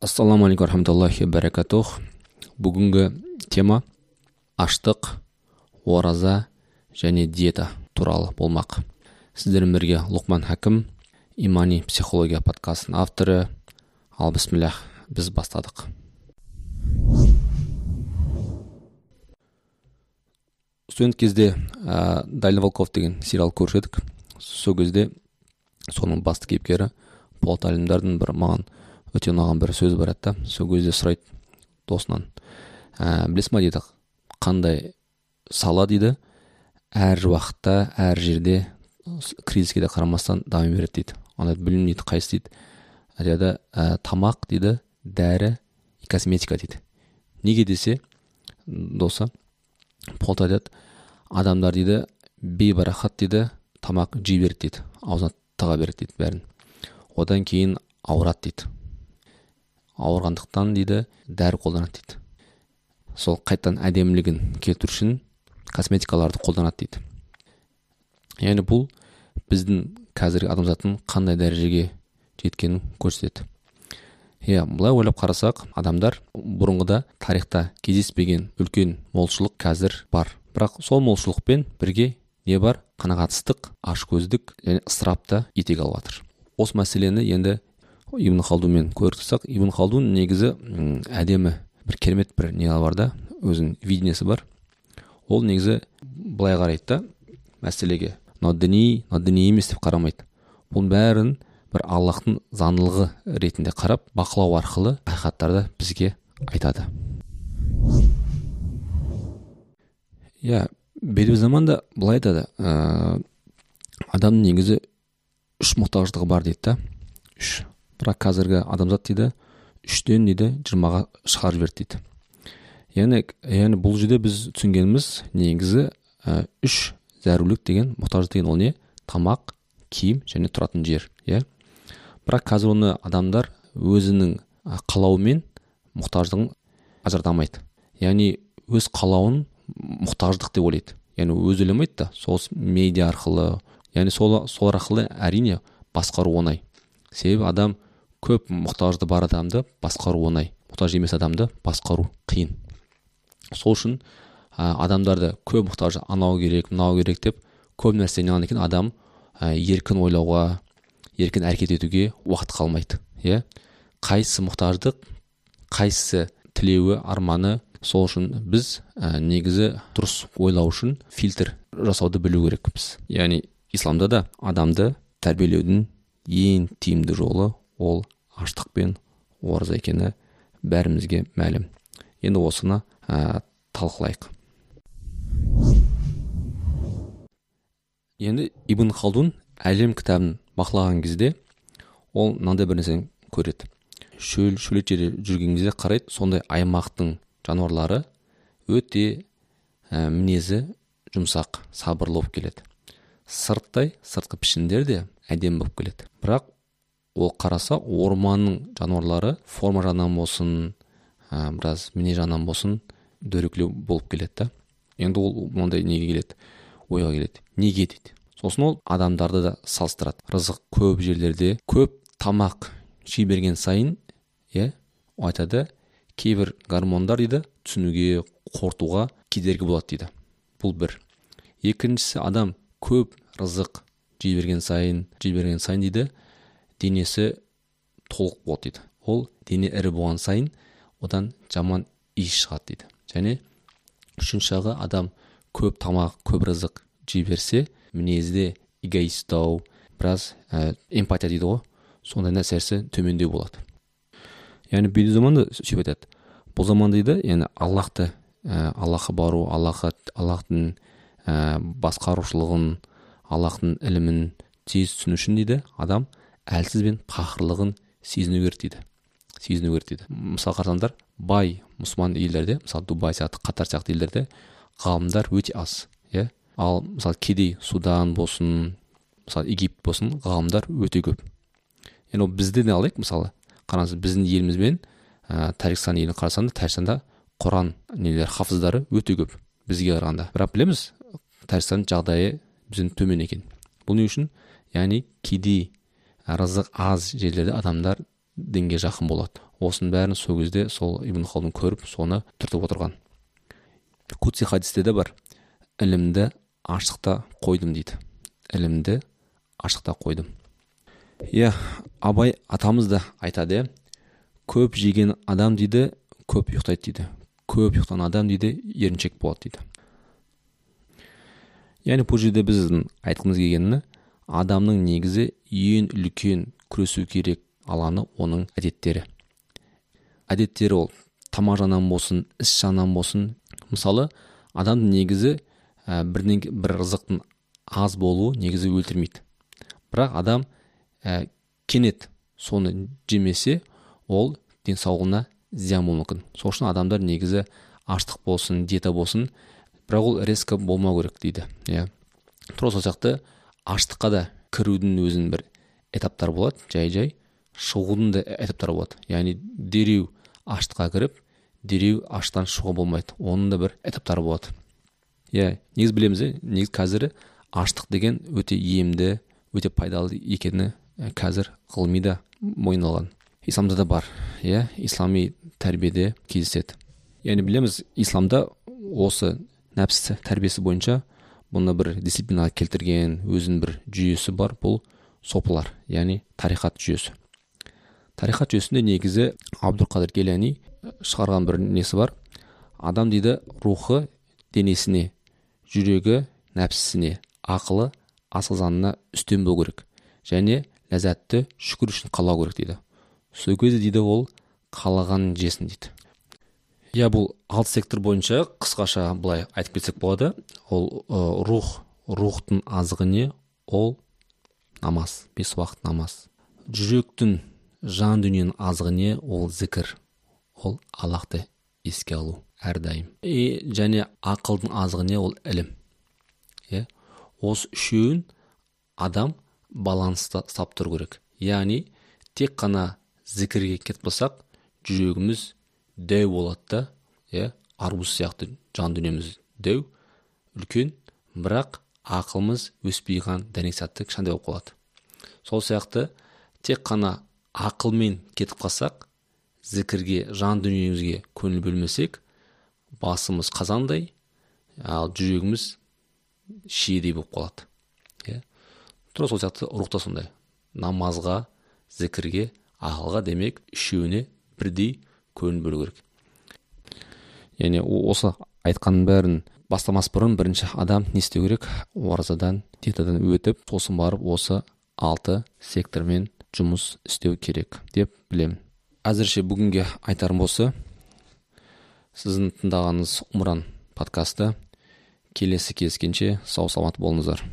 ассалаумағалейкум рахматуллахи баракатух бүгінгі тема аштық ораза және диета туралы болмақ. Сіздермен бірге лұқман хәкім имани психология подкастының авторы. Ал бісміллах біз бастадық. Студент кезде ә, дальный волков деген сериал көруші едік сол кезде соның басты кейіпкері полат әлімдардың бір маған өте ұнаған бір сөзі бар еді да сол кезде сұрайды досынан ә, білесің ба дейді қандай сала дейді әр уақытта әр жерде кризиске де қарамастан дами береді дейді онда білмеймін дейді қайсысы дейді айтады ә, тамақ дейді дәрі косметика дейді неге десе досы полт айтады адамдар дейді бейбарақат дейді тамақ жей береді дейді аузына тыға береді дейді бәрін одан кейін ауырады дейді ауырғандықтан дейді дәрі қолданады дейді. Сол қайтадан әдемілігін келтіру үшін косметикаларды қолданады дейді. Яғни бұл біздің қазіргі адамзаттың қандай дәрежеге жеткенін көрсетеді. Иә былай ойлап қарасақ адамдар бұрынғыда тарихта кездеспеген үлкен молшылық қазір бар. Бірақ сол молшылықпен бірге не бар? Қанағатсыздық ашкөздік және ысырап та етек алып жатыр. Осы мәселені енді ибн халдунмен көріп тұрсақ ибн халдун негізі әдемі бір керемет бір не бар да өзінің видениесі бар. Ол негізі былай қарайды да мәселеге мынау діни мынау діни емес деп қарамайды. Бұның бәрін бір аллахтың заңдылығы ретінде қарап бақылау арқылы ақиқаттарды бізге айтады. Иә белгілі заманда былай айтады ә, адамның негізі үш мұқтаждығы бар дейді да. Үш. Бірақ қазіргі адамзат дейді үштен дейді жиырмаға шығарып жіберді дейді. Яғни яғни бұл жерде біз түсінгеніміз негізі ә, үш зәрулік деген мұқтаждық деген ол не? Тамақ киім және тұратын жер иә? Бірақ қазір оны адамдар өзінің қалауымен мұқтаждығын ажырата алмайды. Яғни өз қалауын мұқтаждық деп ойлайды. Яғни өзі ойламайды да сол медиа арқылы яғни сол арқылы әрине басқару оңай. Себебі адам көп мұқтажды бар адамды басқару оңай. Мұқтаж емес адамды басқару қиын. Сол үшін ә, адамдарды көп мұқтаж анау керек мынау керек деп көп нәрсені алған екен адам ә, еркін ойлауға еркін әрекет етуге уақыт қалмайды иә? Қайсысы мұқтаждық қайсысы тілеуі арманы сол үшін біз ә, негізі дұрыс ойлау үшін фильтр жасауды білу керекпіз. Яғни исламда да адамды тәрбиелеудің ең тиімді жолы ол аштық пен ораза екені бәрімізге мәлім. Енді осыны ә, талқылайық. Енді ибн халдун әлем кітабын бақылаған кезде ол мынандай бір нәрсені көреді. Шөл шөлейт жерде жүрген кезде қарайды сондай аймақтың жануарлары өте ә, мінезі жұмсақ сабырлы болып келеді. Сырттай сыртқы пішіндері де әдемі болып келеді. Бірақ ол қараса орманның жануарлары форма жағынан болсын ә, біраз мінез жағынан болсын дөрекілеу болып келеді да. Енді ол мынандай неге келеді? Ойға келеді. Неге дейді? Сосын ол адамдарды да салыстырады. Рызық көп жерлерде көп тамақ жей берген сайын иә айтады кейбір гормондар дейді түсінуге қорытуға кедергі болады дейді. Бұл бір. Екіншісі адам көп рызық жей берген сайын жей берген сайын дейді денесі толық болады дейді. Ол дене ірі болған сайын одан жаман иіс шығады дейді. Және үшінші адам көп тамақ көп рызық жей берсе мінезде эгоисттау біраз ә, эмпатия дейді ғой. Сондай нәрсесі төмендеу болады. Яғни бұл заманда сөйтіп айтады. Бұл заман дейді яғни аллахты ә, аллахқа бару аллахқа аллахтың ә, басқарушылығын аллахтың ілімін тез түсіну үшін дейді адам әлсіз бен пақырлығын сезіну керек дейді. Сезіну керек дейді. Мысалы қарасаңдар бай мұсылман елдерде мысалы дубай сияқты қатар сияқты елдерде ғалымдар өте аз иә? Ал мысалы кедей судан болсын мысалы египет болсын ғалымдар өте көп. Енді ол бізде де алайық мысалы қараңыз біздің елімізбен ә, тәжікстан елін қарасаңдар тәжікстанда құран нелер хафыздары өте көп бізге қарағанда. Бірақ білеміз тәжікстанның жағдайы бізден төмен екен. Бұл не үшін? Яғни кедей рызық аз жерлерде адамдар дінге жақын болады. Осының бәрін сол кезде сол ибн халдун көріп соны түртіп отырған. Кутси хадисте де бар. Ілімді ашықта қойдым дейді. Ілімді ашықта қойдым иә абай атамыз да айтады көп жеген адам дейді көп ұйықтайды дейді. Көп ұйықтаған адам дейді еріншек болады дейді. Яғни бұл жерде біздің айтқымыз келгені адамның негізі ең үлкен күресу керек алаңы оның әдеттері. Әдеттері ол тамақ жағынан болсын іс жағынан болсын. Мысалы адамның негізі ә, бір рызықтың аз болуы негізі өлтірмейді. Бірақ адам ә, кенет соны жемесе ол денсаулығына зиян болуы мүмкін. Сол үшін адамдар негізі аштық болсын диета болсын. Бірақ ол резко болмау керек дейді иә. Тура сол сияқты аштыққа да кірудің өзінің бір этаптары болады жай жай шығудың да этаптары болады. Яғни дереу аштыққа кіріп дереу аштан шығуға болмайды. Оның да бір этаптары болады. Иә негізі білеміз иә негізі қазір аштық деген өте емді өте пайдалы екені қазір ғылыми да мойындалған. Исламда да бар иә? Ислами тәрбиеде кездеседі. Яғни білеміз исламда осы нәпсі тәрбиесі бойынша бұны бір дисциплина келтірген өзінің бір жүйесі бар бұл сопылар яғни тарихат жүйесі. Тарихат жүйесінде негізі абдулқадыр гелани шығарған бір несі бар? Адам дейді рухы денесіне жүрегі нәпсісіне ақылы асқазанына үстем болу керек және ләззатты шүкір үшін қалау керек дейді. Сол кезде дейді ол қалағанын жесін дейді. Иә бұл алты сектор бойынша қысқаша былай айтып кетсек болады. Ол ә, рух рухтың азығы не? Ол намаз бес уақыт намаз. Жүректің жан дүниенің азығы не? Ол зікір. Ол аллахты еске алу әрдайым. И және ақылдың азығы не? Ол ілім. Иә. Осы үшеуін адам баланста ұстап тұру керек. Яғни тек қана зікірге кетіп қалсақ жүрегіміз дәу болады да иә? Арбуз сияқты жан дүниеміз дәу үлкен бірақ ақылымыз өспей қалған дәнек сәтті кішкентай болып қалады. Сол сияқты тек қана ақылмен кетіп қалсақ зікірге жан дүниемізге көңіл бөлмесек басымыз қазандай ал жүрегіміз шиедей болып қалады иә? Тура сол сияқты рух сондай. Намазға зікірге ақылға демек үшеуіне бірдей көңіл бөлу керек. Яғни осы айтқанның бәрін бастамас бұрын бірінші адам не істеу керек? Оразадан диетадан өтіп сосын барып осы алты сектормен жұмыс істеу керек деп білемін. Әзірше бүгінге айтарым осы. Сіздің тыңдағаныңыз умран подкасты. Келесі кездескенше сау саламат болыңыздар.